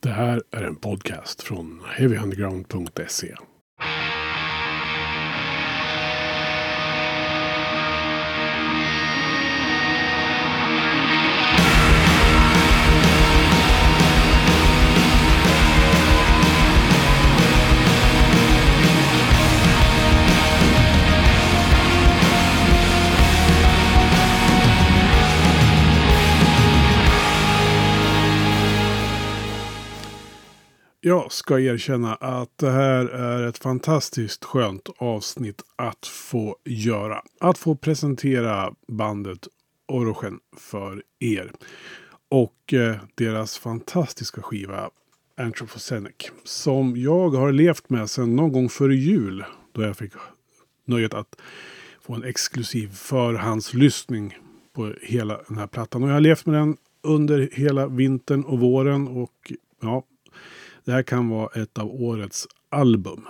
Det här är en podcast från heavyunderground.se. Jag ska erkänna att det här är ett fantastiskt skönt avsnitt att få göra. Att få presentera bandet Orogen för er. Och eh, deras fantastiska skiva Anthropocenic. Som jag har levt med sedan någon gång före jul. Då jag fick nöjet att få en exklusiv förhandslyssning på hela den här plattan. Och jag har levt med den under hela vintern och våren. Och ja, det här kan vara ett av årets album.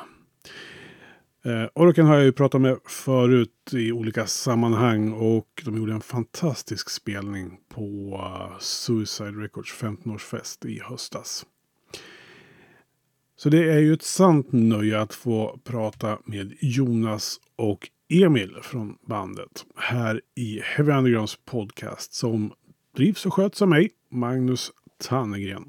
Eh, Oroken har jag ju pratat med förut i olika sammanhang och de gjorde en fantastisk spelning på uh, Suicide Records 15-årsfest i höstas. Så det är ju ett sant nöje att få prata med Jonas och Emil från bandet här i Heavy Undergrounds podcast som drivs och sköts av mig, Magnus Tannegren.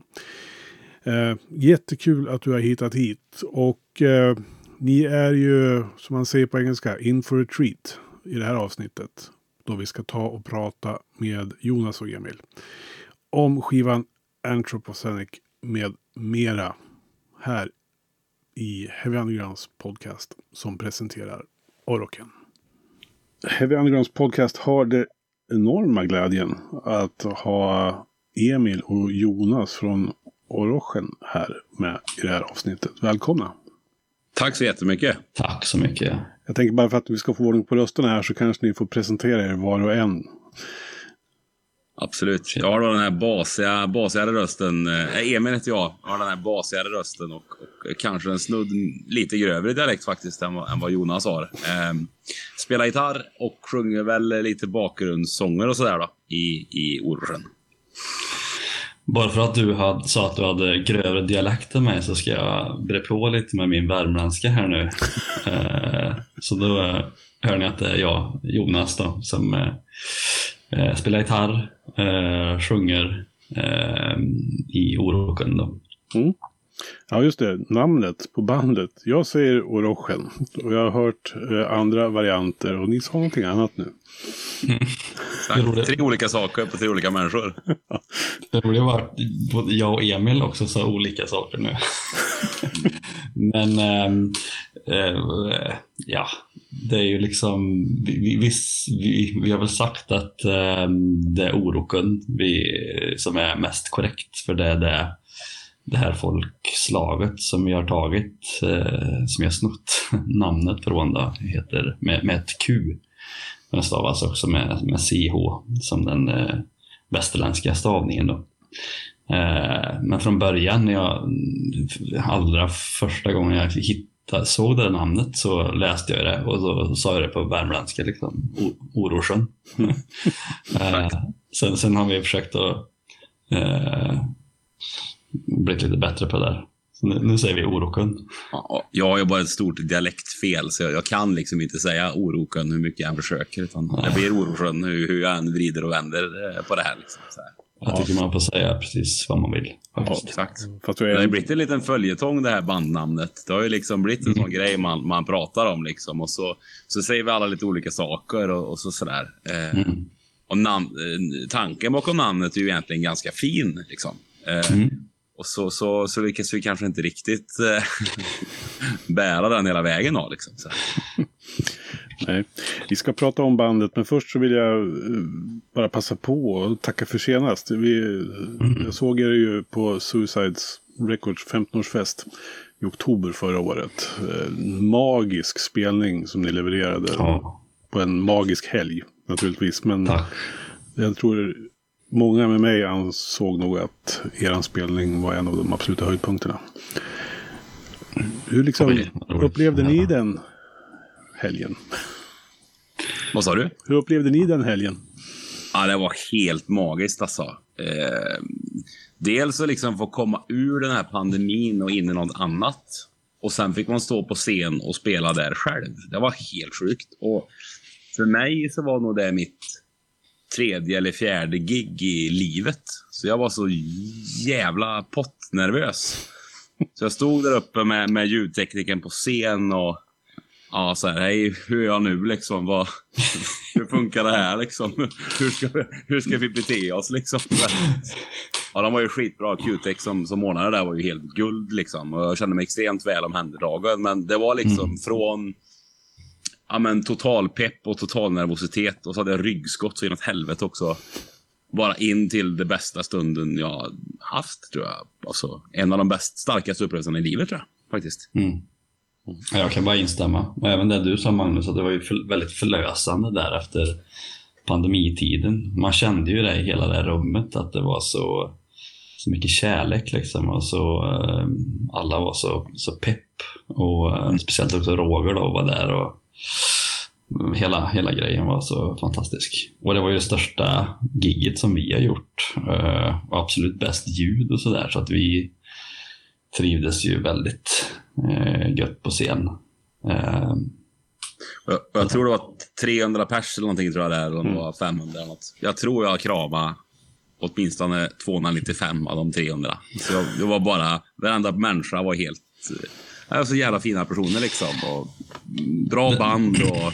Eh, jättekul att du har hittat hit. Och eh, ni är ju, som man säger på engelska, in for a treat i det här avsnittet. Då vi ska ta och prata med Jonas och Emil. Om skivan Anthropocenic med mera. Här i Heavy Undergrounds podcast som presenterar Oroken. Heavy Undergrounds podcast har det enorma glädjen att ha Emil och Jonas från Orochen här med i det här avsnittet. Välkomna! Tack så jättemycket! Tack så mycket! Jag tänker bara för att vi ska få ordning på rösterna här så kanske ni får presentera er var och en. Absolut. Jag har den här basiga, basigare rösten. Äh, Emil heter jag. Jag har den här basigare rösten och, och kanske en snudd lite grövre dialekt faktiskt än, än vad Jonas har. Eh, spelar gitarr och sjunger väl lite bakgrundssånger och sådär då i, i Orren. Bara för att du hade, sa att du hade grövre dialekt än mig så ska jag bre på lite med min värmländska här nu. eh, så då eh, hör ni att det är jag, Jonas, då, som eh, eh spelar gitarr, eh, sjunger eh, i Oroken. Då. Mm. Ja, just det. Namnet på bandet. Jag säger Orochen. Och jag har hört eh, andra varianter och ni sa någonting annat nu. Mm. Tre olika saker på tre olika människor. Det roliga var att både jag och Emil också sa olika saker nu. Men ähm, äh, ja, det är ju liksom, vi, vi, vi, vi har väl sagt att äh, det är Oroken vi, som är mest korrekt för det är det det här folkslaget som vi har tagit, eh, som jag snott namnet från, då, heter med, med ett Q. Men det stavas också med, med CH som den eh, västerländska stavningen. Då. Eh, men från början, när jag, allra första gången jag hittade, såg det namnet så läste jag det och så sa jag det på värmländska, liksom, Orosjön. eh, sen, sen har vi försökt att eh, blivit lite bättre på det där. Så nu, nu säger vi Orokun. Ja, jag har ju bara ett stort dialektfel, så jag, jag, kan liksom inte säga Orokun hur mycket jag än försöker. Utan det blir Orosjön hur, hur jag än vrider och vänder eh, på det här. Liksom, så här. Jag tycker man får säga precis vad man vill. Ja, exakt. Fast är... Det har blivit en liten följetong det här bandnamnet. Det har ju liksom blivit en mm. sån grej man, man pratar om liksom. Och så, så säger vi alla lite olika saker och, och så sådär. Eh, mm. Och nam eh, tanken bakom namnet är ju egentligen ganska fin. Liksom. Eh, mm. Och så, så, så lyckas vi kanske inte riktigt äh, bära den hela vägen då. Liksom, så. Nej. Vi ska prata om bandet, men först så vill jag eh, bara passa på och tacka för senast. Vi, mm. Jag såg er ju på Suicides Records 15-årsfest i oktober förra året. En magisk spelning som ni levererade ja. på en magisk helg naturligtvis. Men Tack. jag tror många med mig ansåg nog att er spelning var en av de absoluta höjdpunkterna. Hur liksom upplevde ni den helgen? Vad sa du? Hur upplevde ni den helgen? Ja, det var helt magiskt alltså. Eh, dels att liksom få komma ur den här pandemin och in i något annat. Och sen fick man stå på scen och spela där själv. Det var helt sjukt. Och för mig så var nog det mitt tredje eller fjärde gig i livet. Så jag var så jävla pottnervös. Så jag stod där uppe med, med ljudtekniken på scen och ja, så här, hej, hur är jag nu liksom? Vad, hur funkar det här liksom? Hur ska, vi, hur ska vi bete oss liksom? Ja, de var ju skitbra. Q-Tech som, som ordnade där var ju helt guld liksom. Och jag kände mig extremt väl omhändertagen. Men det var liksom mm. från ja, men, total pepp och total nervositet. Och så hade jag ryggskott så inåt helvete också. Bara in till det bästa stunden jag haft, tror jag. Alltså, en av de bäst, starkaste upplevelserna i livet, tror jag. Faktiskt. Mm. Jag kan bara instämma. Och även det du sa Magnus, att det var ju för, väldigt förlösande där efter pandemitiden. Man kände ju det i hela det här rummet, att det var så, så mycket kärlek liksom. Och så, eh, alla var så, så pepp. Och eh, speciellt också Roger då var där. Och, hela, hela grejen var så fantastisk. Och det var ju det största giget som vi har gjort. Uh, absolut bäst ljud och sådär. Så att vi trivdes ju väldigt uh, gött på scen. Uh, jag, jag, tror det var 300 pers eller någonting tror jag det är, eller mm. det var 500 eller något. Jag tror jag kramade åtminstone 295 av de 300. Så jag, det var bara, varenda människa var helt är så jävla fina personer liksom. Och bra band och...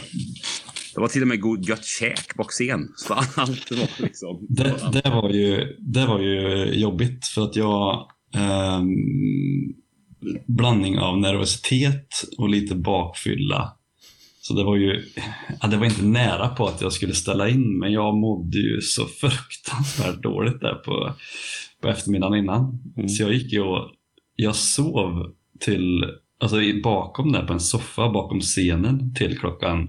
Det var till och med god, gött käk på scen. Så allt var liksom... Det, det, var ju, det var ju jobbigt för att jag... Eh, blandning av nervositet och lite bakfylla. Så det var ju, ja, det var inte nära på att jag skulle ställa in, men jag mådde ju så fruktansvärt dåligt där på, på eftermiddagen innan. Mm. Så jag gick ju och jag sov till alltså bakom där på en soffa bakom scenen till klockan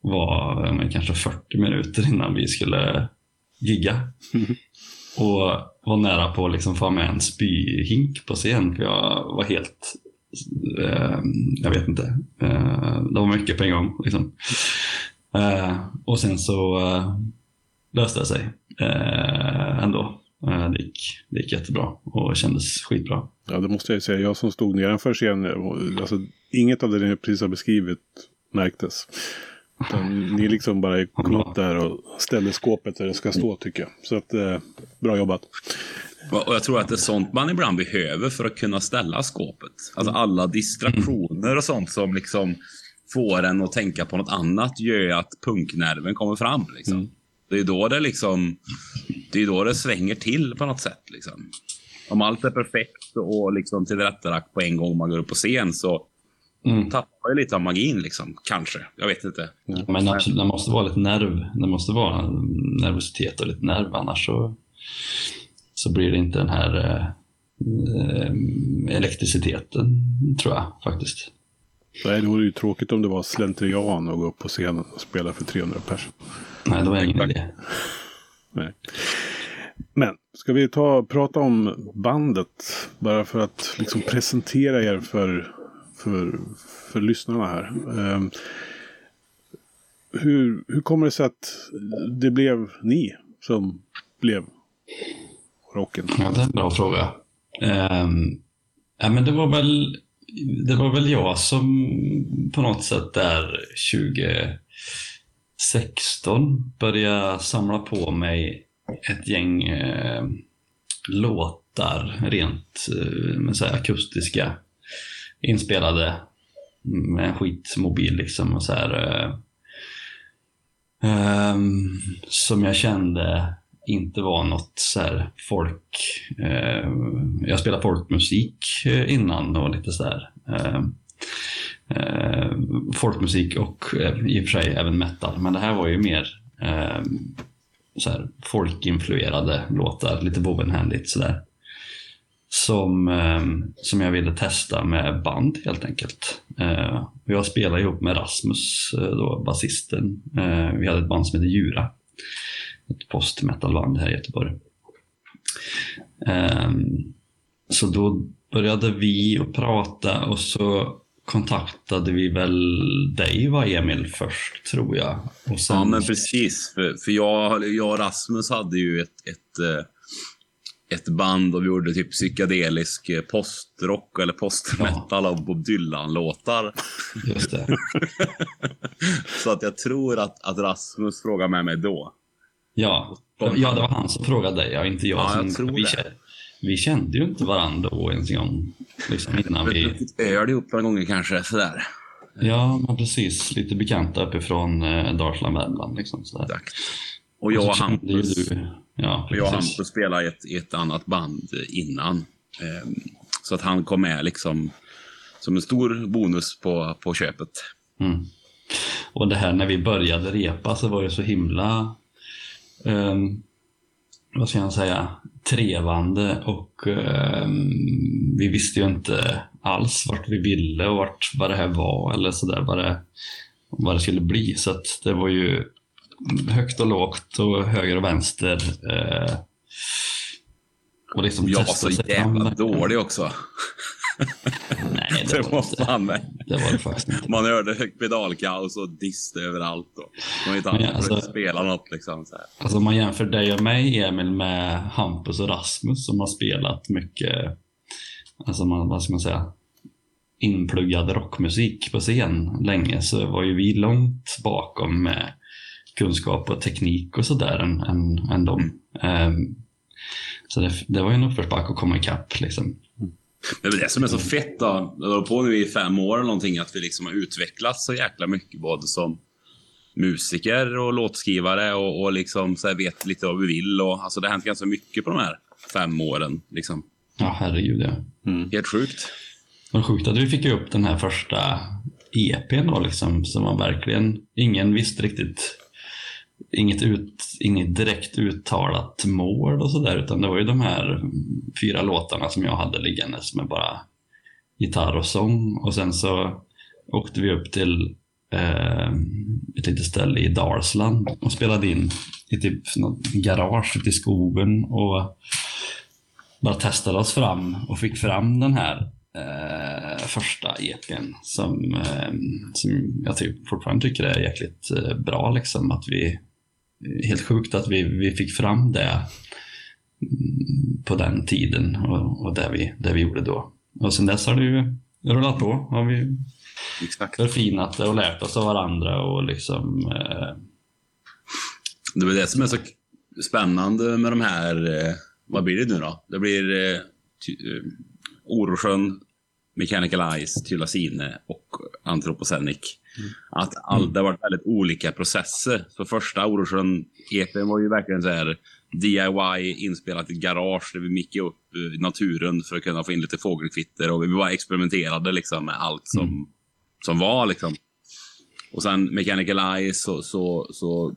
var men, kanske 40 minuter innan vi skulle gigga. Och var nära på att liksom få med en spyhink på scen för jag var helt eh, jag vet inte. Eh, det var mycket på en gång. Liksom. Eh, och sen så eh, löste det sig eh, ändå. Eh, det gick, det gick jättebra och kändes skitbra. Ja, det måste jag säga. Jag som stod nedanför scenen, alltså, inget av det ni precis har beskrivit märktes. Utan ni liksom bara kom upp där och ställde skåpet där det ska stå tycker jag. Så att, eh, bra jobbat. Och jag tror att det är sånt man ibland behöver för att kunna ställa skåpet. Alltså alla distraktioner och sånt som liksom får en att tänka på något annat gör ju att punknerven kommer fram. Liksom. Det är då det liksom, det är då det svänger till på något sätt. Liksom. Om allt är perfekt och liksom tillrättalagt på en gång man går upp på scen så mm. tappar jag lite av magin. Liksom. Kanske. Jag vet inte. Ja, men absolut, det måste vara lite nerv. Det måste vara nervositet och lite nerv. Annars så, så blir det inte den här eh, elektriciteten, tror jag faktiskt. Nej, det vore ju tråkigt om det var slentrian att gå upp på scenen och spela för 300 personer. Nej, det var ingen idé. Nej. Men ska vi ta prata om bandet bara för att liksom presentera er för, för, för lyssnarna här. Um, hur, hur kommer det sig att det blev ni som blev rocken? Ja, det är en bra fråga. Um, ja, men det var väl det var väl jag som på något sätt där 16 började jag samla på mig ett gäng eh, låtar, rent eh, så akustiska, inspelade med en skitmobil liksom och så här, eh, eh, som jag kände inte var något så här folk... Eh, jag spelade folkmusik eh, innan och lite så här. Ehm, Eh, folkmusik och eh, i och för sig även metal, men det här var ju mer eh, så här, folkinfluerade låtar, lite bovenhändigt sådär. Som, eh, som jag ville testa med band helt enkelt. Eh, jag spelade ihop med Rasmus, eh, då, basisten. Eh, vi hade ett band som hette Djura. Ett post-metalband här i Göteborg. Eh, så då började vi att prata och så kontaktade vi väl dig va Emil först tror jag. Och sen... Ja men precis. För, för jag, jag och Rasmus hade ju ett, ett, ett band och vi gjorde typ psykedelisk eh, postrock eller postmetal ja. av Bob Dylan-låtar. Just det. så att jag tror att, att Rasmus frågade med mig då. Ja. ja, det var han som frågade dig, ja, inte jag. Ja, som, jag tror vi, det. Vi kände ju inte varandra då ens en gång. Liksom innan vi... Öl ihop några gånger kanske, sådär. Ja, men precis. Lite bekanta uppifrån eh, Dalsland, Värmland. Liksom, sådär. Och jag och Hampus, du, ja, och jag och Hampus spelade i ett, i ett annat band innan. Eh, så att han kom med liksom som en stor bonus på, på köpet. Mm. Och det här när vi började repa så var det så himla um, vad ska jag säga, trevande och um, vi visste ju inte alls vart vi ville och vart, vad det här var eller sådär, vad det, vad det skulle bli. Så att det var ju högt och lågt och höger och vänster. Eh, och liksom jag var så jävla fram. dålig också. Nej, det, det var inte. Fan det var det faktiskt inte. Man hörde pedalkaos och dist överallt. Och man inte ja, alltså, spela något liksom. Så här. Alltså man jämför dig och mig, Emil, med Hampus och Rasmus som har spelat mycket, alltså man, vad ska man säga, inpluggad rockmusik på scen länge så var ju vi långt bakom med kunskap och teknik och sådär än, än, än dem. Um, så det, det, var ju en uppförsbacke att komma ikapp. Liksom. Det är det som är så fett då. Jag har på nu i fem år eller någonting att vi liksom har utvecklats så jäkla mycket både som musiker och låtskrivare och, och liksom så vet lite vad vi vill. Och, alltså det har hänt ganska mycket på de här fem åren. Liksom. Ja, herregud ja. Mm. Helt sjukt. Vad sjukt att vi fick upp den här första EPn då liksom, som var verkligen, ingen visste riktigt inget, ut, inget direkt uttalat mål och sådär utan det var ju de här fyra låtarna som jag hade liggandes med bara gitarr och sång och sen så åkte vi upp till eh, ett litet ställe i Dalsland och spelade in i typ något garage ute i skogen och bara testade oss fram och fick fram den här eh, första EPn som, eh, som jag typ fortfarande tycker är jäkligt eh, bra. Liksom, att vi helt sjukt att vi, vi fick fram det på den tiden och, och det, vi, det vi gjorde då. Och sen dess har det ju rullat på. Har vi Exakt. förfinat det och lärt oss av varandra och liksom... Eh... Det är det som är så spännande med de här, eh, vad blir det nu då? Det blir eh, eh Orosjön, Mechanical Ice, Tyllasine och Anthropocenic. Mm. Att all, det har varit väldigt olika processer. Så första Orosjön-EPn var ju verkligen så här DIY inspelat i garage där vi mickade upp i naturen för att kunna få in lite fågelkvitter och vi bara experimenterade liksom med allt som, mm. som var liksom. Och sen Mechanical Ice så, så, så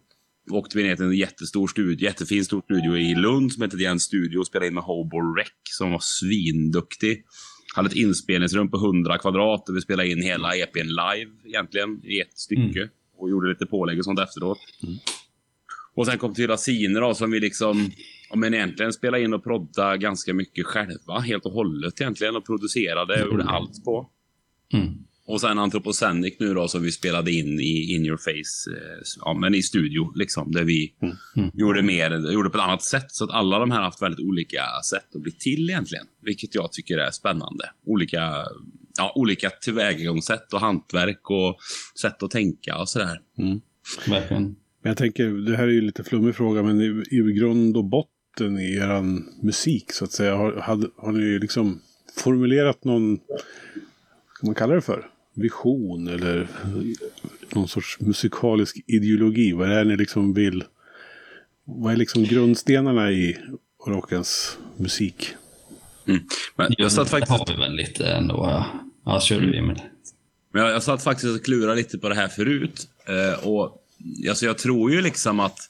åkte vi ner till en jättestor studio, jättefin stor studio i Lund som hette The Studio och spelade in med Hobo Rec som var svinduktig hade ett inspelningsrum på 100 kvadrat och vi spelade in hela EPn live egentligen i ett stycke. Mm. Och gjorde lite pålägg och sånt efteråt. Mm. Och sen kom till Raciner då som vi liksom, ja, men egentligen spelade in och prodda ganska mycket själva. Helt och hållet egentligen och producerade och mm. gjorde allt på. Mm. Och sen Anthropocenic nu då som vi spelade in i In Your Face, eh, ja men i studio liksom. Där vi mm. Mm. gjorde mer, gjorde på ett annat sätt. Så att alla de här har haft väldigt olika sätt att bli till egentligen. Vilket jag tycker är spännande. Olika, ja, olika tillvägagångssätt och hantverk och sätt att tänka och sådär. Mm. Verkligen. Men jag tänker, det här är ju lite flummig fråga, men i, i grund och botten i er musik så att säga, har, har, har ni liksom formulerat någon, vad man kallar det för? Vision eller någon sorts musikalisk ideologi? Vad är det ni liksom vill? Vad är liksom grundstenarna i rockens musik? Mm. Men jag satt faktiskt... Det har vi väl lite ändå. Ja, kör du Emil. Men jag, jag satt faktiskt och klurade lite på det här förut. Eh, och alltså jag tror ju liksom att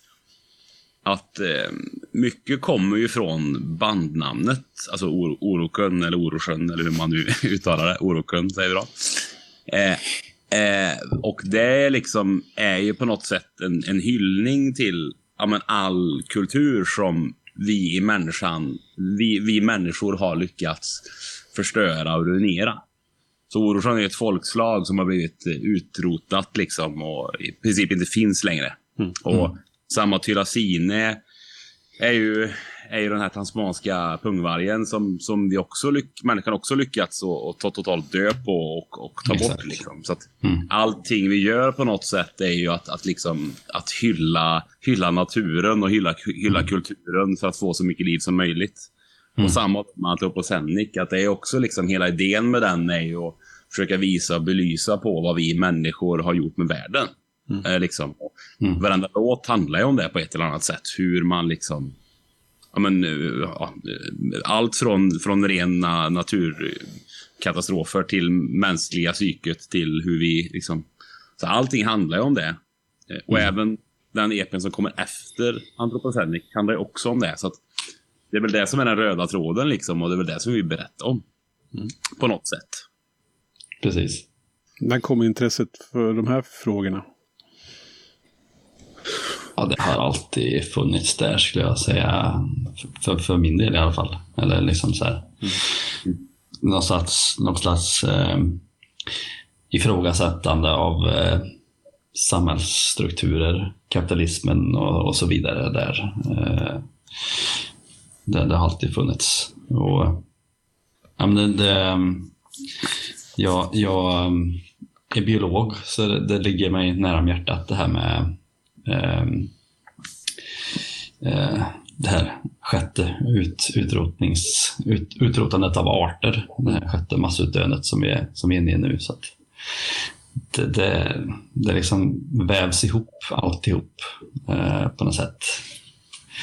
att eh, mycket kommer ju från bandnamnet, alltså Or Orokön eller Orosjön eller hur man nu uttalar det. Orokön säger vi då. Eh, eh, och det liksom är ju på något sätt en, en hyllning till ja, all kultur som vi i människan, vi, vi människor har lyckats förstöra och ruinera. Så Oroshan är ett folkslag som har blivit utrotat liksom och i princip inte finns längre. Mm. Och samma Tylasine är ju är ju den här transmanska pungvargen som, som vi också lyck, människan också lyckats att ta totalt dö på och, och ta Exakt. bort. Liksom. Så att mm. Allting vi gör på något sätt är ju att, att, liksom, att hylla, hylla naturen och hylla, hylla mm. kulturen för att få så mycket liv som möjligt. Mm. Och samma med Antropocenik, att det är också liksom hela idén med den är ju att försöka visa och belysa på vad vi människor har gjort med världen. Mm. Eh, liksom. Mm. Varenda låt handlar ju om det på ett eller annat sätt. Hur man liksom... Ja, men, ja, allt från, från rena naturkatastrofer till mänskliga psyket till hur vi liksom... Så allting handlar ju om det. Eh, och mm. även den epen som kommer efter Anthropocenic handlar ju också om det. Så det är väl det som är den röda tråden liksom och det är väl det som vi berättar om. Mm. På något sätt. Precis. När kom intresset för de här frågorna? Ja, det har alltid funnits där skulle jag säga. För, för min del i alla fall. Eller liksom så här. Mm. Någon slags, någon slags eh, ifrågasättande av eh, samhällsstrukturer, kapitalismen och, och så vidare där. Eh, det, det har alltid funnits. Och, ja, men det, det, jag, jag är biolog, så det, det ligger mig nära om hjärtat det här med Ehm, Ehm, eh, det här sjätte ut, utrotnings, ut, utrotandet av arter, det här sjätte massutdöendet som vi är, som vi är inne i nu. Så det, det, det liksom vävs ihop alltihop eh, på något sätt.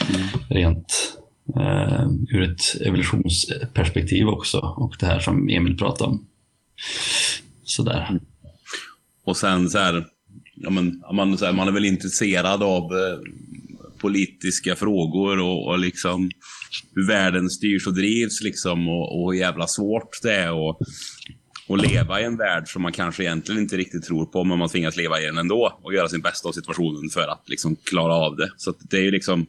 Mm. Rent eh, ur ett evolutionsperspektiv också och det här som Emil pratade om. Sådär. Och sen så här, ja, men, man, här, man är väl intresserad av eh, politiska frågor och, och liksom hur världen styrs och drivs liksom och, och hur jävla svårt det är att, att leva i en värld som man kanske egentligen inte riktigt tror på, men man tvingas leva i den ändå och göra sin bästa av situationen för att liksom klara av det. Så det är ju liksom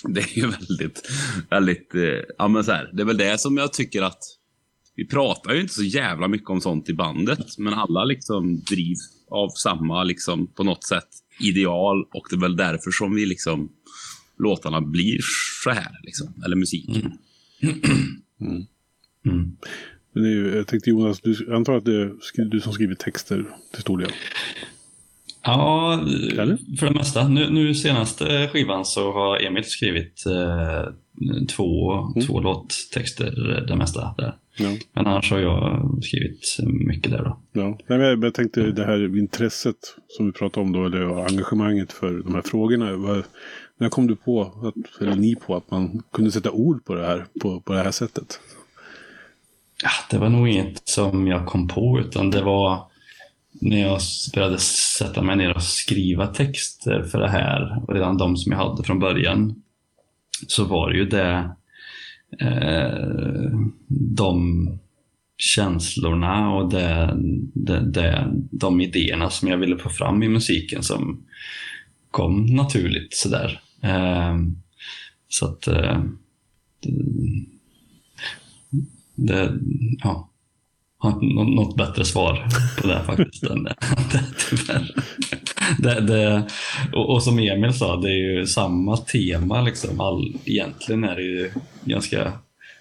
det är ju väldigt, väldigt, eh, ja men så här, det är väl det som jag tycker att vi pratar ju inte så jävla mycket om sånt i bandet, men alla liksom drivs av samma, liksom, på något sätt, ideal. Och det är väl därför som vi liksom, låtarna blir så här, liksom. eller musiken. Mm. Mm. Mm. Men är, jag tänkte Jonas, du, jag antar att det är du som skriver texter till stor del? Ja, Eller? för det mesta. Nu, nu senaste skivan så har Emil skrivit eh, två, mm. två låttexter det mesta där. Ja. Men annars har jag skrivit mycket där då. Ja, men jag tänkte det här intresset som vi pratade om då, eller engagemanget för de här frågorna. Var, när kom du på, att, eller ni på, att man kunde sätta ord på det här på, på det här sättet? Ja, det var nog inget som jag kom på, utan det var när jag började sätta mig ner och skriva texter för det här, och redan de som jag hade från början, så var det ju det eh, de känslorna och det, det, det, de idéerna som jag ville få fram i musiken som kom naturligt sådär. Eh, så att eh, det, ja, har något bättre svar på det faktiskt. än det. Det, det, och, och, som Emil sa, det är ju samma tema. Liksom. All, egentligen är det ju ganska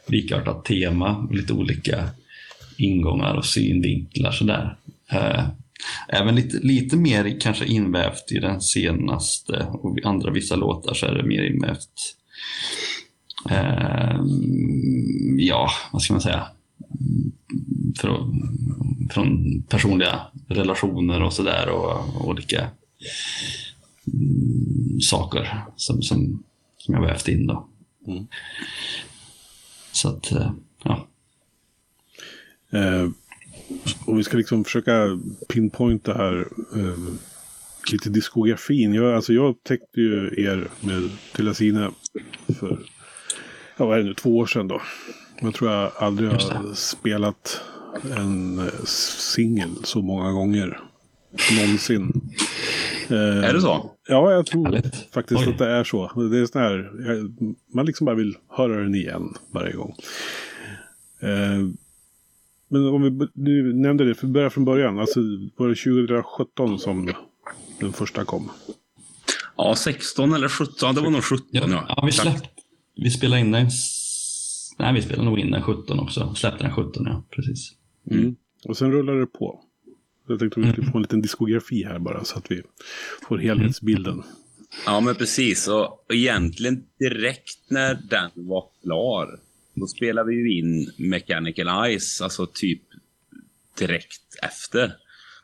likartat tema, lite olika ingångar och synvinklar. Sådär. Eh, även lite, lite mer kanske invävt i den senaste och andra vissa låtar så är det mer invävt. Eh, ja, vad ska man säga? Från, från personliga relationer och sådär och olika mm, saker som, som, som jag vävt in. Då. Mm. Så att, eh, ja. Eh, om vi ska liksom försöka pinpointa här eh, lite diskografin. Jag, alltså jag upptäckte ju er med Telasina för ja, vad är det nu, två år sedan då. Jag tror jag aldrig har spelat en eh, singel så många gånger. Någonsin. Eh, är det så? Ja, jag tror Härligt. faktiskt Oj. att det är så. Det är sån här, man liksom bara vill höra den igen varje gång. Eh, men om vi du nämnde det, för börja från början. Alltså, var det 2017 som den första kom? Ja, 16 eller 17. Det var nog 17. Ja, ja vi, släpp, vi spelade in den... Nej, vi spelade nog in den 17 också. Släppte den 17, ja. Precis. Mm. Och sen rullade det på. Jag tänkte att vi skulle få en liten diskografi här bara så att vi får helhetsbilden. Ja, men precis. Och egentligen direkt när den var klar, då spelade vi ju in Mechanical Ice, alltså typ direkt efter.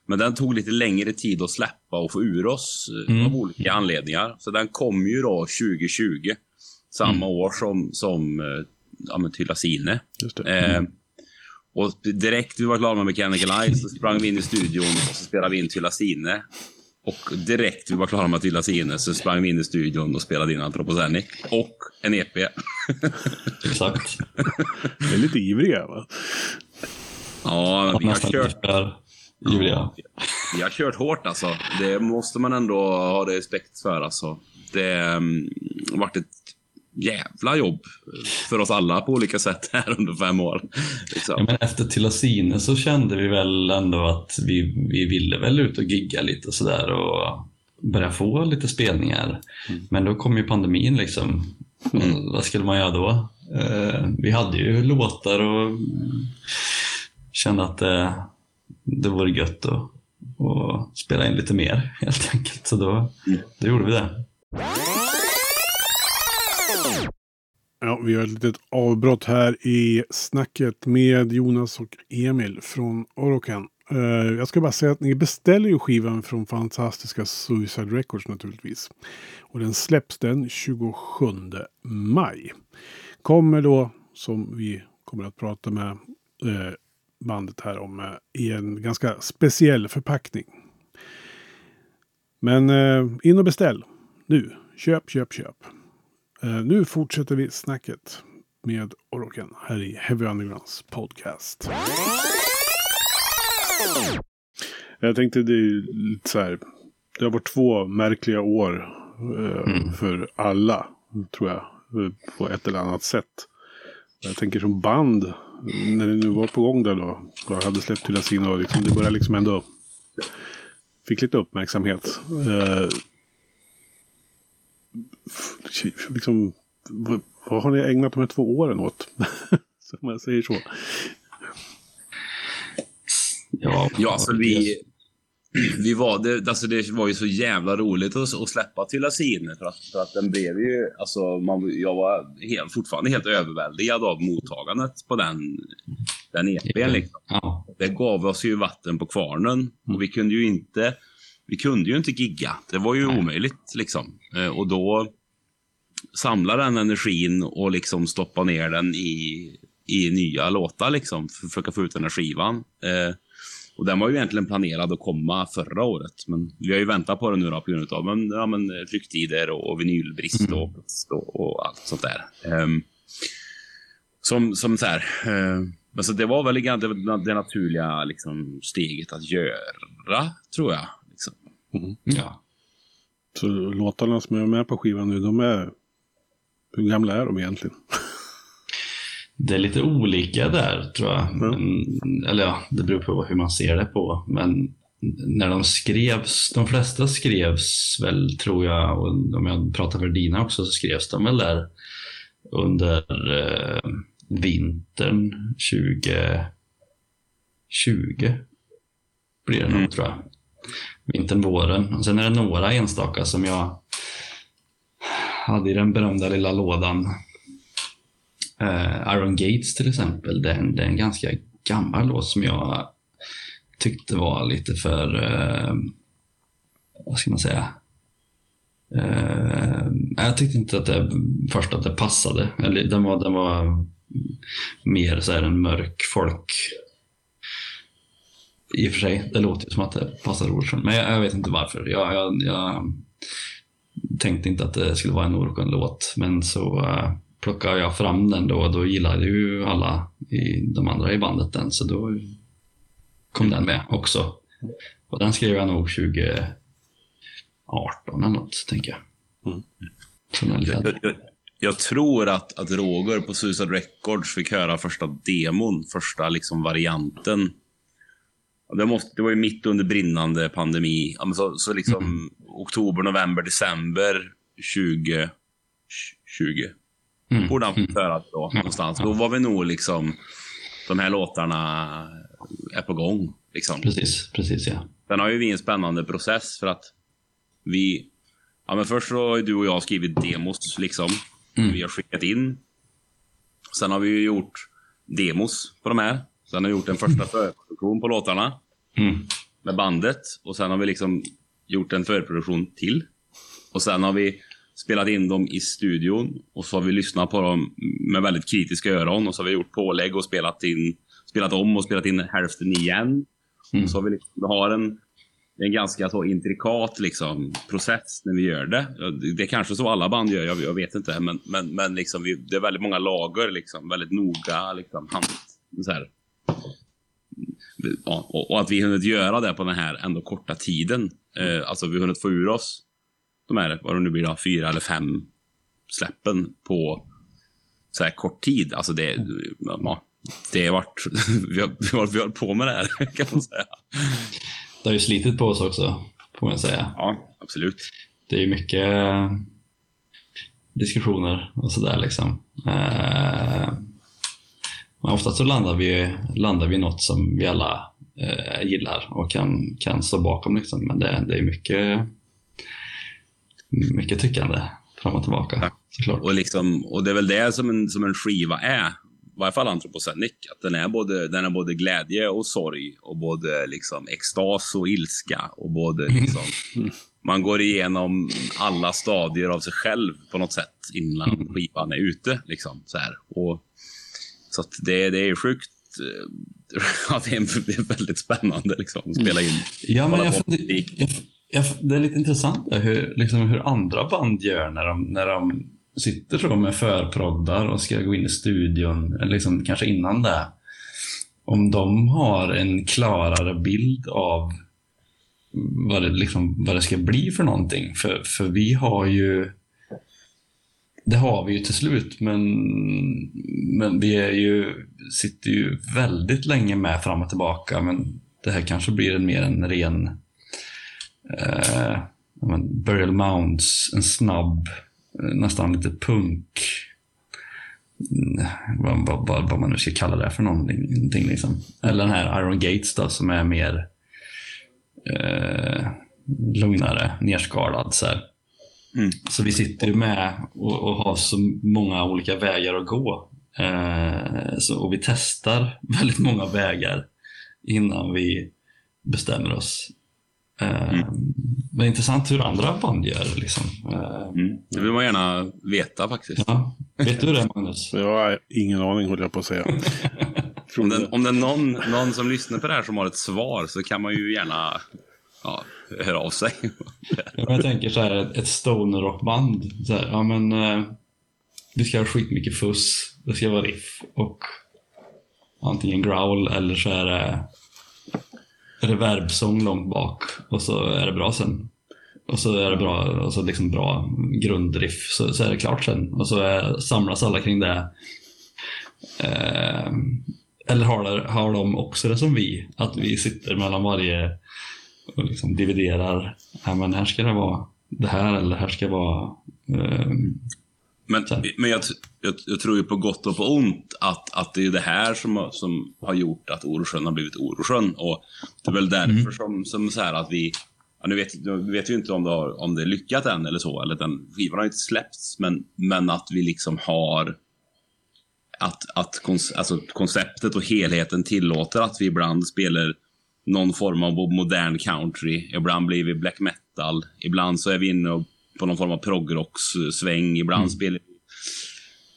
Men den tog lite längre tid att släppa och få ur oss eh, mm. av olika anledningar. Så den kom ju då 2020. Samma mm. år som, som eh, ja, men Tyllasine. Mm. Eh, och direkt vi var klara med Mechanical Ice så sprang vi in i studion och så spelade vi in Tyllasine. Och direkt vi var klara med Tyllasine så sprang vi in i studion och spelade in Anthropocenic. Och en EP. Exakt. Det är lite ivriga va? Ja, vi har kört... Ivriga. Vi har kört hårt alltså. Det måste man ändå ha respekt för alltså. Det har um, varit ett jävla jobb för oss alla på olika sätt här under fem år. Liksom. Ja, men efter Tillasine så kände vi väl ändå att vi, vi ville väl ut och gigga lite och sådär och börja få lite spelningar. Mm. Men då kom ju pandemin liksom. Mm. Vad skulle man göra då? Uh, vi hade ju låtar och kände att det, det vore gött att, att spela in lite mer helt enkelt. Så då, mm. då gjorde vi det. Ja, vi har ett litet avbrott här i snacket med Jonas och Emil från Oroken. Uh, eh, jag ska bara säga att ni beställer ju skivan från fantastiska Suicide Records naturligtvis. Och den släpps den 27 maj. Kommer då, som vi kommer att prata med uh, bandet här om, uh, i en ganska speciell förpackning. Men in och beställ nu. Köp, köp, köp. Uh, nu fortsätter vi snacket med Oroken här i Heavy Undergrounds podcast. Jag tänkte det är lite så här. Det har varit två märkliga år uh, mm. för alla, tror jag, på ett eller annat sätt. Jag tänker som band, när det nu var på gång där då, och hade släppt till Asino, och liksom, det började liksom ändå fick lite uppmärksamhet. Uh, liksom, vad, vad har ni ägnat de här två åren åt? Om jag säger så. Ja, ja alltså vi, vi var, det, alltså det var ju så jävla roligt att, att släppa till Asine för att, för att den blev ju, alltså man, jag var helt, fortfarande helt överväldigad av mottagandet på den, den EPn. Liksom. Ja. Det gav oss ju vatten på kvarnen och vi kunde ju inte vi kunde ju inte gigga. Det var ju Nej. omöjligt liksom. Eh, och då samla den energin och liksom stoppa ner den i, i nya låtar liksom. För att försöka få ut den här skivan. Eh, och den var ju egentligen planerad att komma förra året. Men vi har ju väntat på den nu då på grund av men, ja, men, trycktider och, och vinylbrist mm. och, och, och, allt sånt där. Eh, som, som så här. Eh, alltså det var väl det, det naturliga liksom, steget att göra, tror jag. Mm. Ja. Så låtarna som är med på skivan nu, de är... Hur gamla är de egentligen? Det är lite olika där tror jag. Ja. Men, eller ja, det beror på hur man ser det på. Men när de skrevs, de flesta skrevs väl tror jag, och om jag pratar för Dina också, så skrevs de väl där under eh, vintern 2020. Blir det nog mm. tror jag vintern, våren. Och sen är det några enstaka som jag hade i den berömda lilla lådan. Uh, Iron Gates till exempel, det är, en, det är en ganska gammal låt som jag tyckte var lite för, uh, vad ska man säga, uh, jag tyckte inte att det, först att det passade. Eller, den, var, den var mer så här en mörk folk i och för sig, det låter ju som att det passar Orson. Men jag, jag, vet inte varför. Jag, jag, jag, tänkte inte att det skulle vara en Orson-låt. Men så uh, plockade jag fram den då och då gillade ju alla i, de andra i bandet den. Så då kom den med också. Och den skrev jag nog 2018 eller något, tänker jag. Mm. Jag, jag, jag, tror att, att Roger på Suicide Records fick höra första demon, första liksom varianten det, måste, det var ju mitt under brinnande pandemi. så, så liksom mm. oktober, november, december 2020. Mm. Borde han fått höra då någonstans. Då var vi nog liksom, de här låtarna är på gång. Liksom. Precis, precis ja. Sen har ju vi en spännande process för att vi, ja men först så har du och jag skrivit demos liksom. Mm. Vi har skickat in. Sen har vi ju gjort demos på de här. Sen har vi gjort en första förproduktion på låtarna. Mm. Med bandet. Och sen har vi liksom gjort en förproduktion till. Och sen har vi spelat in dem i studion och så har vi lyssnat på dem med väldigt kritiska öron och så har vi gjort pålägg och spelat, in, spelat om och spelat in hälften igen. Mm. Så har vi, liksom, vi har en, en ganska så intrikat liksom, process när vi gör det. Det är kanske så alla band gör, jag, jag vet inte. Men, men, men liksom vi, det är väldigt många lager, liksom, väldigt noga liksom, hand, så här. Ja, och, och, att vi hunnit göra det på den här ändå korta tiden. Eh, alltså vi hunnit få ur oss de här, vad det nu blir, då, fyra eller fem släppen på så här kort tid. Alltså det, ja, det har varit, vi har, vi har, vi har på med det här kan man säga. Det har ju slitit på oss också, får man säga. Ja, absolut. Det är ju mycket diskussioner och sådär liksom. Eh, men oftast så landar vi, landar vi något som vi alla eh, gillar och kan, kan stå bakom. Liksom. Men det, det är mycket mycket tyckande fram och tillbaka. Ja. Såklart. Och, liksom, och det är väl det som en, som en skiva är, i varje fall Anthropocenic, att den är både, den är både glädje och sorg och både liksom extas och ilska och både liksom, man går igenom alla stadier av sig själv på något sätt innan skivan är ute. Liksom, så här. Och, så att det, det är sjukt eh, ja, det är väldigt spännande liksom, att spela in. Ja, men jag, jag, det är lite intressant hur, liksom, hur andra band gör när de, när de sitter så med förproddar och ska gå in i studion, liksom, kanske innan det. Om de har en klarare bild av vad det, liksom, vad det ska bli för någonting. För, för vi har ju det har vi ju till slut, men, men vi är ju, sitter ju väldigt länge med fram och tillbaka. Men det här kanske blir en mer en ren eh, Burial Mounds, en snabb, eh, nästan lite punk, mm, Vad, vad, vad, vad, man nu ska kalla det för någonting. Liksom. Eller den här Iron Gates då, som är mer eh, lugnare, nerskalad. Så, mm. så vi sitter ju med och, och, har så många olika vägar att gå. Eh, så, och vi testar väldigt många vägar innan vi bestämmer oss Mm. Men intressant hur andra band gör. Liksom. Mm. Det vill man gärna veta faktiskt. Ja. Vet du det Magnus? Jag har ingen aning håller jag på att säga. om det, om det är någon, någon som lyssnar på det här som har ett svar så kan man ju gärna ja, höra av sig. jag tänker så här, ett stoner rockband. Så här, ja, men, eh, det ska vara skitmycket fuss, det ska vara riff och antingen growl eller så eh, är det reverbsång långt bak och så är det bra sen. Och så är det bra, alltså liksom bra grundriff, så, så är det klart sen. Och så är, samlas alla kring det. Eh, eller har, det, har de också det som vi? Att vi sitter mellan varje och liksom dividerar. Ja, men här ska det vara det här eller här ska det vara eh, men, men jag, jag, jag, tror ju på gott och på ont att, att det är det här som, som har gjort att Orosjön har blivit Orosjön. Och det är väl därför mm. som, som så här att vi... Ja, nu, vet, nu vet vi inte om det, har, om det är lyckat än eller så, eller den skivan har inte släppts, men, men att vi liksom har... Att, att alltså konceptet och helheten tillåter att vi ibland spelar någon form av modern country, ibland blir vi black metal, ibland så är vi inne på någon form av progrocksväng. Ibland mm. spelar vi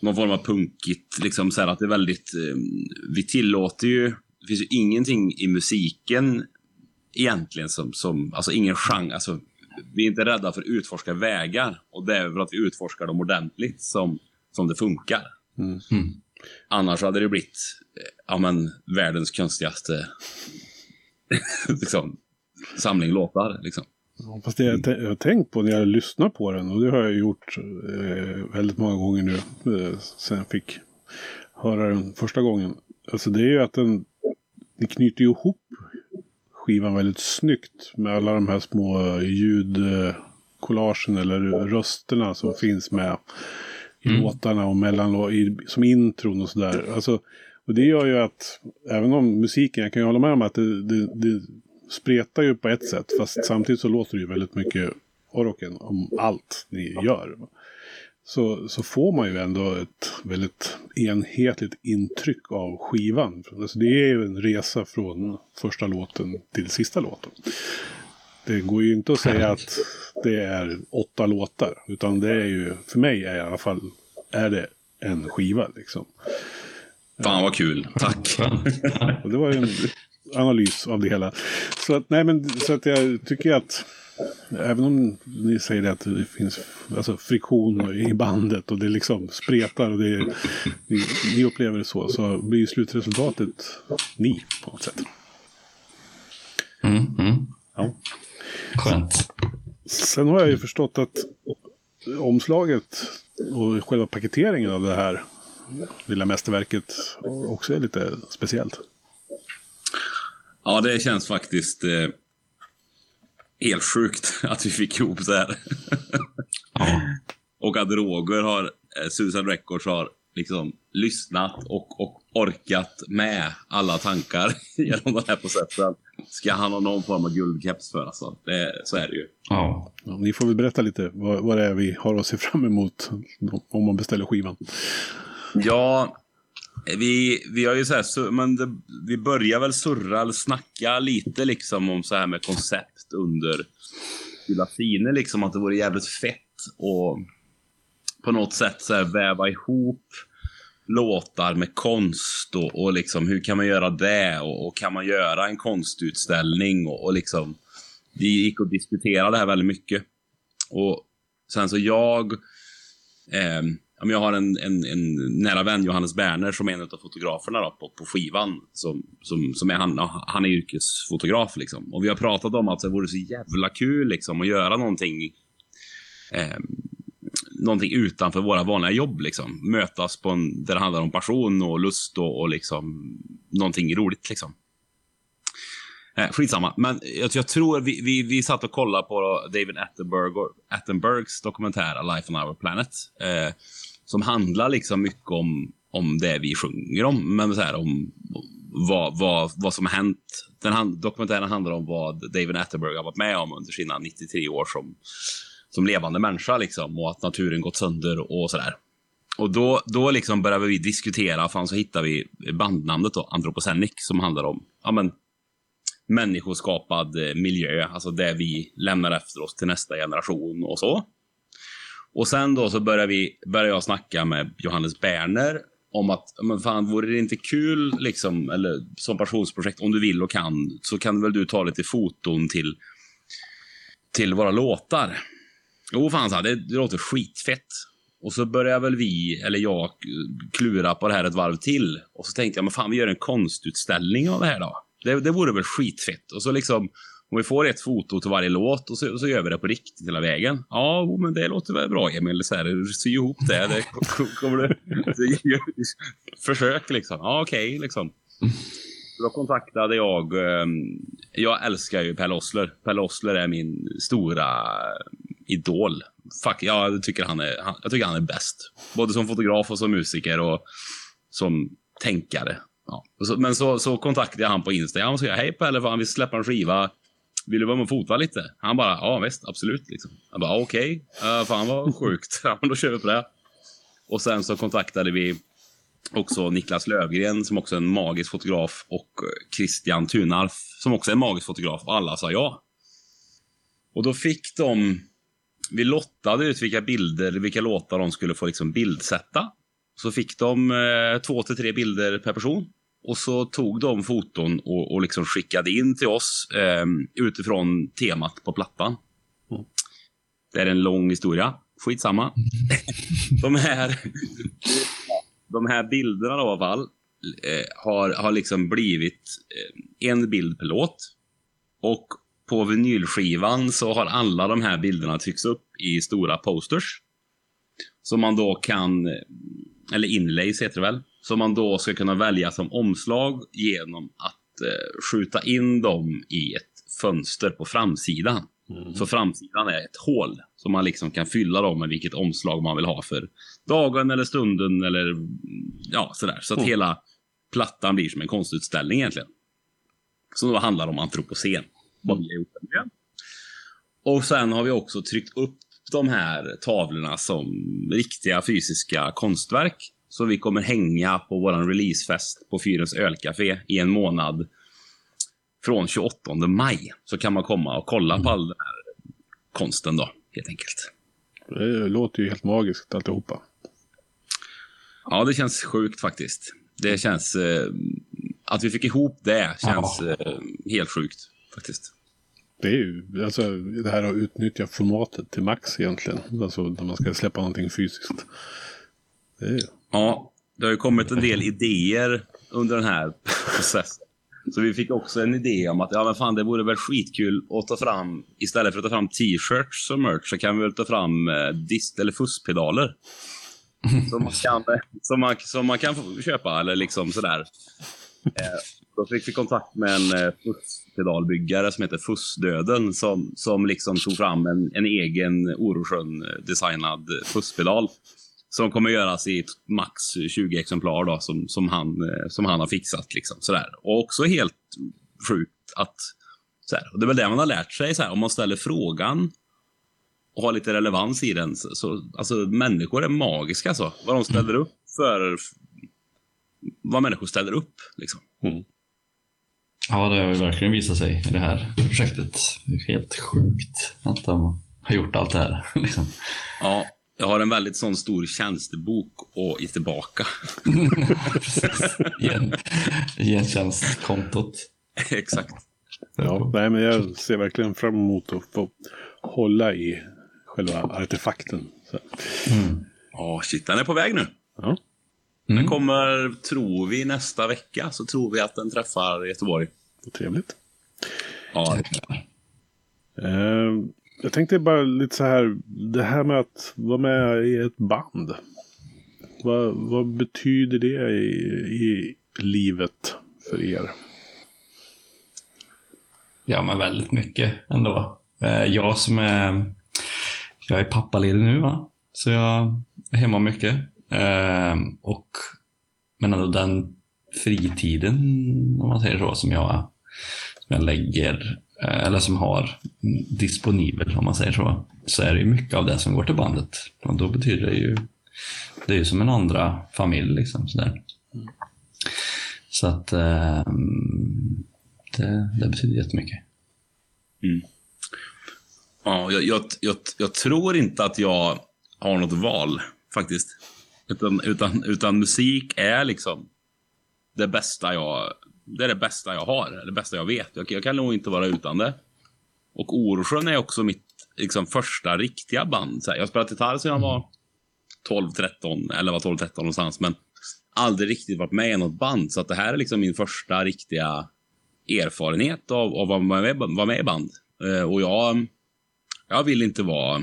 någon form av punkigt. Liksom så att det är väldigt... Eh, vi tillåter ju... Det finns ju ingenting i musiken egentligen som... som alltså ingen genre. Alltså, vi är inte rädda för att utforska vägar. Och det är för att vi utforskar dem ordentligt som, som det funkar. Mm. Mm. Annars hade det blivit eh, ja, men, världens konstigaste liksom, samling låtar. Liksom. Ja, fast det jag, jag har tänkt på när jag lyssnar på den, och det har jag gjort eh, väldigt många gånger nu, eh, sen jag fick höra den första gången. Alltså det är ju att den, den knyter ihop skivan väldigt snyggt med alla de här små ljudkollagen eller rösterna som finns med. i mm. låtarna och mellan, i, som intron och sådär. Alltså, och det gör ju att, även om musiken, jag kan ju hålla med om att det, det, det spretar ju på ett sätt, fast samtidigt så låter det ju väldigt mycket Oroken om allt ni gör. Så, så får man ju ändå ett väldigt enhetligt intryck av skivan. Alltså det är ju en resa från första låten till sista låten. Det går ju inte att säga att det är åtta låtar. Utan det är ju, för mig är i alla fall, är det en skiva liksom. Fan vad kul, tack. Det var ju en analys av det hela. Så att, nej men, så att jag tycker att Även om ni säger att det finns alltså, friktion i bandet och det liksom spretar och det, ni, ni upplever det så, så blir slutresultatet ni på något sätt. Mm, mm. Ja. Skönt. Sen har jag ju förstått att omslaget och själva paketeringen av det här lilla mästerverket också är lite speciellt. Ja, det känns faktiskt eh, helt sjukt att vi fick ihop det här. ja. Och att Roger har, eh, Susan Records har liksom lyssnat och, och orkat med alla tankar genom den här processen. Ska han ha någon form av guldkeps för alltså. Det, så är det ju. Ja. ja. Ni får väl berätta lite vad, vad det är vi har att se fram emot om man beställer skivan. Ja, vi, vi har ju så här, men det, vi börjar väl surra eller snacka lite liksom om så här med koncept under Gyllafine liksom att det vore jävligt fett och på något sätt så här väva ihop låtar med konst och, och liksom hur kan man göra det och, och kan man göra en konstutställning och, och liksom vi gick och diskuterade det här väldigt mycket. Och sen så jag eh, jag har en, en, en, nära vän, Johannes Berner, som är en av fotograferna då, på, på skivan. Som, som, som är, han, han är yrkesfotograf. Liksom. Och vi har pratat om att det vore så jävla kul liksom, att göra någonting, eh, någonting utanför våra vanliga jobb. Liksom. Mötas på en, där det handlar om passion och lust och, och liksom, någonting roligt. Liksom. Eh, skitsamma. Men jag, jag tror vi, vi, vi satt och kollade på David Attenberg, Attenbergs dokumentär Life on Our Planet. Eh, som handlar liksom mycket om, om det vi sjunger om. Men så här, om vad, vad, vad som har hänt. Den hand, dokumentären handlar om vad David Attenberg har varit med om under sina 93 år som, som levande människa. Liksom, och att naturen gått sönder och sådär. Och då, då liksom började vi diskutera, fan så hittade vi bandnamnet då, Anthropocenic, som handlar om ja, men, människoskapad eh, miljö, alltså det vi lämnar efter oss till nästa generation och så. Och sen då så började, vi, började jag snacka med Johannes Berner om att, men fan, vore det inte kul, liksom, eller som passionsprojekt, om du vill och kan, så kan väl du ta lite foton till, till våra låtar. Jo, fan, så det, det låter skitfett. Och så började väl vi, eller jag, klura på det här ett varv till. Och så tänkte jag, men fan, vi gör en konstutställning av det här då. Det, det vore väl skitfett. Och så liksom om vi får ett foto till varje låt och så, så gör vi det på riktigt hela vägen. Ja, men det låter väl bra Emil. Så här, sy ihop det. det kommer du, försök liksom. Ja, okej okay, liksom. Då kontaktade jag, ehm, jag älskar ju Per Lossler. Per Lossler är min stora idol. Fuck, jag tycker han är, jag tycker han är bäst. Både som fotograf och som musiker och som tänkare. Ja. Men så, så kontaktade jag han på Instagram och sa hej Pelle, fan vi släpper en skiva vill du vara med och fota lite? Han bara, ja visst, absolut. Liksom. Jag bara, okej, okay. uh, fan vad sjukt. ja, då kör vi på det. Och sen så kontaktade vi också Niklas Lövgren som också är en magisk fotograf och Christian Tunarf som också är en magisk fotograf och alla sa ja. Och då fick de, vi lottade ut vilka bilder, vilka låtar de skulle få liksom bildsätta. Så fick de eh, två till tre bilder per person. Och så tog de foton och, och liksom skickade in till oss eh, utifrån temat på plattan. Mm. Det är en lång historia. Skitsamma. de, här, de här bilderna då, i alla fall eh, har, har liksom blivit eh, en bild per låt. Och på vinylskivan så har alla de här bilderna tryckts upp i stora posters. Som man då kan, eh, eller inlays heter det väl, som man då ska kunna välja som omslag genom att eh, skjuta in dem i ett fönster på framsidan. Mm. Så framsidan är ett hål Som man liksom kan fylla dem med vilket omslag man vill ha för dagen eller stunden eller ja, sådär. Så att mm. hela plattan blir som en konstutställning egentligen. Som då handlar om antropocen. Vad vi har gjort med. Och sen har vi också tryckt upp de här tavlorna som riktiga fysiska konstverk. Så vi kommer hänga på vår releasefest på Fyrens ölcafé i en månad från 28 maj. Så kan man komma och kolla mm. på all den här konsten då, helt enkelt. Det låter ju helt magiskt alltihopa. Ja, det känns sjukt faktiskt. Det känns... Eh, att vi fick ihop det känns eh, helt sjukt faktiskt. Det är ju alltså, det här att utnyttja formatet till max egentligen. Alltså när man ska släppa någonting fysiskt. Det är... Ja, det har ju kommit en del idéer under den här processen. Så vi fick också en idé om att ja, men fan, det vore väl skitkul att ta fram, istället för att ta fram t-shirts som merch, så kan vi väl ta fram eh, dist eller fusspedaler. som, man kan, som, man, som man kan köpa eller liksom sådär. Eh, då fick vi kontakt med en eh, fusspedalbyggare som heter Fussdöden som, som liksom tog fram en, en egen Orosjön-designad fusspedal. Som kommer göras i max 20 exemplar då, som, som, han, eh, som han har fixat. Liksom, sådär. Och också helt sjukt att... Sådär. Och det är väl det man har lärt sig. Såhär, om man ställer frågan och har lite relevans i den. Så, så, alltså, människor är magiska. Så. Vad de ställer upp för... Vad människor ställer upp. Liksom. Mm. Ja, det har ju verkligen visat sig i det här projektet. Det är helt sjukt att de har gjort allt det här. Liksom. Ja, jag har en väldigt sån stor tjänstebok och ge tillbaka. Igen, gentjänstkontot. Exakt. Ja, nej, men jag ser verkligen fram emot att få hålla i själva artefakten. Så. Mm. Oh, shit, den är på väg nu. Ja. Den mm. kommer, tror vi, nästa vecka. Så tror vi att den träffar Göteborg. Trevligt. Ja. Uh, jag tänkte bara lite så här. Det här med att vara med i ett band. Vad, vad betyder det i, i livet för er? Ja, men väldigt mycket ändå. Eh, jag som är, jag är pappaledig nu, va? så jag är hemma mycket. Eh, och, men ändå den fritiden, om man säger så, som jag, som jag lägger Eh, eller som har disponibel, om man säger så, så är det ju mycket av det som går till bandet. Och då betyder det ju, det är ju som en andra familj liksom. Sådär. Så att eh, det, det betyder jättemycket. Mm. Ja, jag, jag, jag, jag, tror inte att jag har något val faktiskt. Utan, utan, utan musik är liksom det bästa jag det är det bästa jag har, det bästa jag vet. Jag, jag kan nog inte vara utan det. Och Orsjön är också mitt liksom, första riktiga band. Så här, jag har spelat gitarr sedan jag var 12, 13, eller var 12, 13 någonstans. Men aldrig riktigt varit med i något band. Så att det här är liksom min första riktiga erfarenhet av, av att vara med, var med i band. Eh, och jag, jag vill inte vara...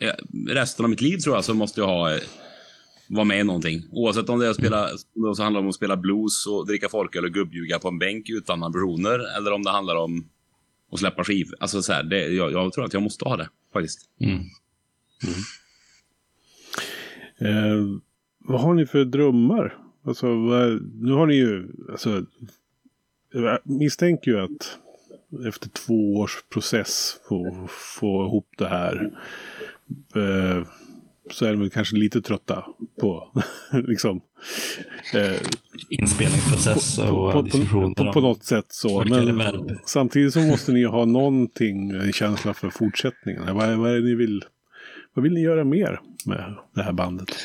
Eh, resten av mitt liv tror jag så måste jag ha vara med i någonting. Oavsett om det, är att spela, om det handlar om att spela blues och dricka folköl och gubbjuga på en bänk utan ambitioner. Eller om det handlar om att släppa skiv. Alltså så här, det, jag, jag, tror att jag måste ha det faktiskt. Mm. Mm. Eh, vad har ni för drömmar? Alltså, vad, nu har ni ju... Alltså, jag misstänker ju att efter två års process få få ihop det här. Eh, så är de kanske lite trötta på liksom, eh, inspelningsprocess och på, diskussioner. På, på, något sätt så. Men samtidigt så måste ni ha någonting, en känsla för fortsättningen. Vad, vad, är ni vill, vad vill ni göra mer med det här bandet?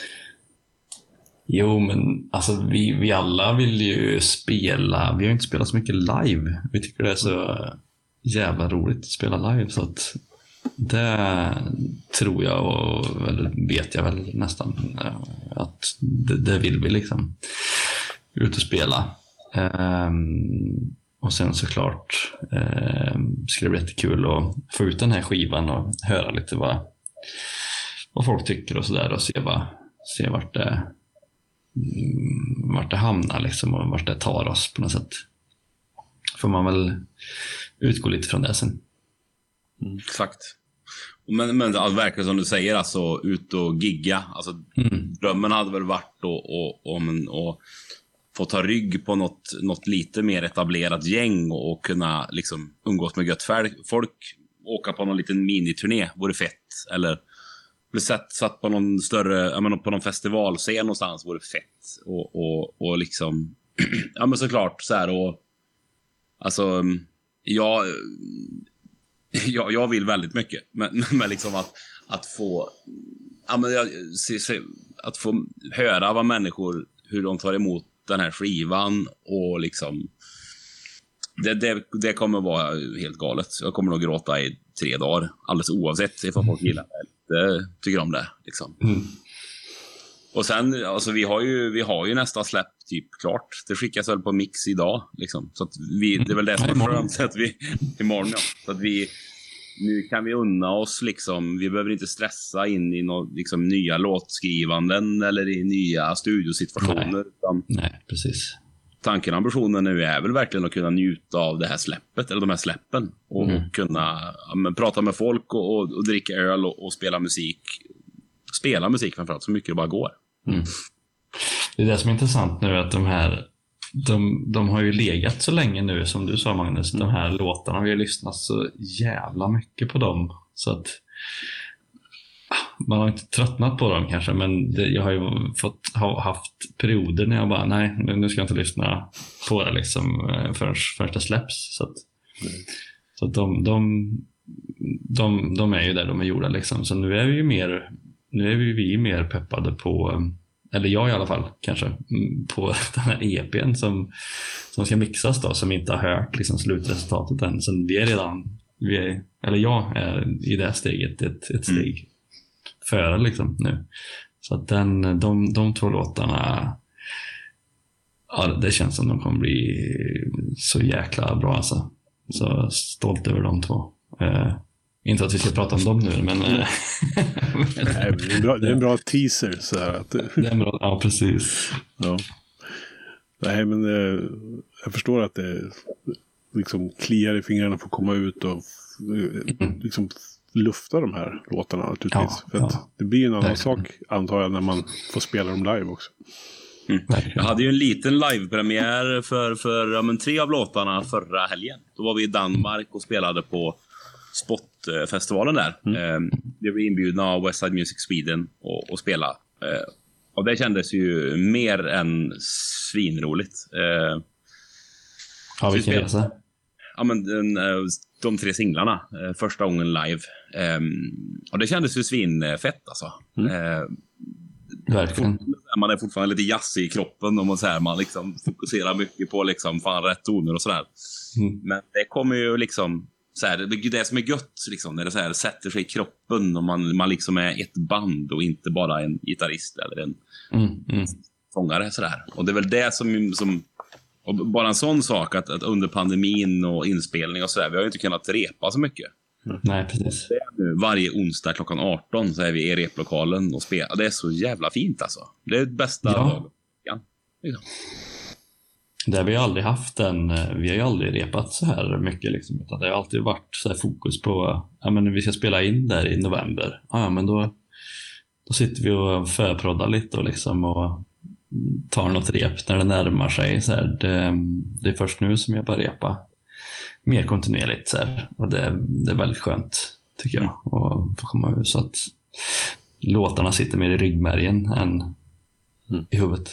Jo, men alltså vi, vi alla vill ju spela. Vi har inte spelat så mycket live. Vi tycker det är så jävla roligt att spela live. Så att det tror jag och eller vet jag väl nästan eh, att det, det vill vi liksom. Ut och spela. Um, ehm, och sen såklart um, skulle det bli jättekul att få ut den här skivan och höra lite vad, vad folk tycker och sådär och se, vad, se vart, det, vart det hamnar liksom och vart det tar oss på något sätt. Får man väl utgå lite från det sen. Mm. Exakt. Men, men alltså, verkligen som du säger, alltså ut och gigga. Alltså, mm. Drömmen hade väl varit att få ta rygg på något, något lite mer etablerat gäng och, och kunna liksom umgås med gött folk. Åka på någon liten miniturné vore fett. Eller bli satt, satt på någon större, menar, på någon festivalscen någonstans vore fett. Och, och, och liksom, ja men såklart så här och, alltså, jag, jag, jag vill väldigt mycket. Men, men liksom att, att få, ja men jag, se, se, att få höra vad människor, hur de tar emot den här skivan och liksom det, det, det kommer vara helt galet. Jag kommer nog gråta i tre dagar, alldeles oavsett ifall folk gillar det inte tycker om det. Liksom. Mm. Och sen, alltså vi har ju, vi har ju nästan släppt typ klart. Det skickas väl på mix idag. Liksom. Så att vi, det är väl det som är skönt. Att vi, imorgon ja. Så att vi, nu kan vi unna oss liksom. Vi behöver inte stressa in i något, liksom, nya låtskrivanden eller i nya studiosituationer. Nej, utan Nej precis. Tanken och ambitionen nu är väl verkligen att kunna njuta av det här släppet, eller de här släppen. Och mm. kunna ja, men, prata med folk och, och, och dricka öl och, och, spela musik. Spela musik framförallt, så mycket det bara går. Mm. Det är det som är intressant nu, att de här de, de har ju legat så länge nu, som du sa Magnus, de här låtarna. Vi har lyssnat så jävla mycket på dem. Så att man har inte tröttnat på dem kanske, men det, jag har ju fått, ha, haft perioder när jag bara, nej, nu ska jag inte lyssna på det liksom eh, förrän, förrän det släpps. Så att, mm. så att de, de, de, de är ju där de är gjorda liksom. Så nu är vi ju mer, nu är vi, mer peppade på eller jag i alla fall kanske, mm, på den här EPn som, som ska mixas då, som inte har hört liksom, slutresultatet än. Så vi är redan, vi är, eller jag är i det steget ett, ett mm. steg mm. före liksom, nu. Så att den, de, de två låtarna, ja, det känns som de kommer bli så jäkla bra alltså. Så stolt över de två. Eh, inte att vi ska prata om dem nu, men... Eh, Nej, det, är bra, det är en bra teaser. Så här, att... det är en bra, ja, precis. Ja. Nej, men eh, jag förstår att det liksom kliar i fingrarna för att komma ut och mm. liksom lufta de här låtarna naturligtvis. Ja, för ja. det blir en annan Verkligen. sak, antar jag, när man får spela dem live också. Mm. Jag hade ju en liten livepremiär för, för ja, men tre av låtarna förra helgen. Då var vi i Danmark och spelade på Spotfestivalen där. Mm. Eh, vi blev inbjudna av Westside Music Sweden och, och spela. Eh, och det kändes ju mer än svinroligt. Eh, ja, vilken resa? Ja, men den, eh, de tre singlarna. Eh, första gången live. Och det kändes ju svinfett alltså. Mm. Verkligen. Man är fortfarande lite jazzig i kroppen och man, så här, man liksom fokuserar mycket på liksom, fan, rätt toner och sådär. Mm. Men det kommer ju liksom så här, det, det som är gött, liksom, när det så här, sätter sig i kroppen och man, man liksom är ett band och inte bara en gitarrist eller en mm, mm. sångare. Så där. Och det är väl det som, som bara en sån sak att, att under pandemin och inspelning och sådär, vi har ju inte kunnat repa så mycket. Mm. Nej, precis. Nu, varje onsdag klockan 18 så är vi i replokalen och spelar. Det är så jävla fint alltså. Det är det bästa ja. dagen. Ja, liksom. Det har vi aldrig haft en, eh, vi har ju aldrig repat så här mycket liksom, utan det har alltid varit så fokus på, ja men vi ska spela in där i november, ja men då, då sitter vi och förproddar lite och liksom och tar något rep när det närmar sig. Så här, det, det är först nu som jag börjar repa mer kontinuerligt så här, och det, det är väldigt skönt tycker jag att få komma ut så att låtarna sitter mer i ryggmärgen än mm. i huvudet.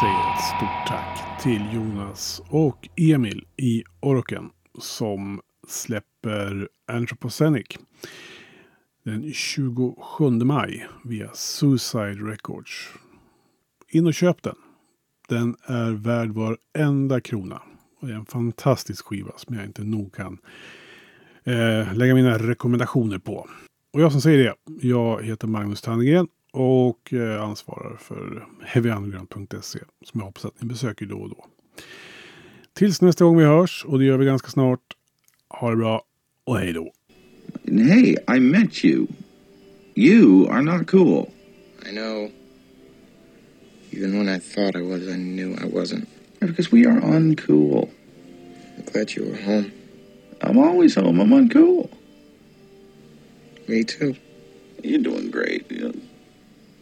Säger ett stort tack till Jonas och Emil i Oroken som släpper Anthropocenic den 27 maj via Suicide Records. In och köp den. Den är värd varenda krona. Och det är en fantastisk skiva som jag inte nog kan eh, lägga mina rekommendationer på. Och jag som säger det, jag heter Magnus Tannegren och eh, ansvarar för heavyunderground.se som jag hoppas att ni besöker då och då. Tills nästa gång vi hörs, och det gör vi ganska snart. Ha det bra och hej då! Hey, I met you. You are not cool. I know. Even when I thought I was, I knew I wasn't. Because we are uncool. I'm glad you were home. I'm always home. I'm uncool. Me too. You're doing great. Know,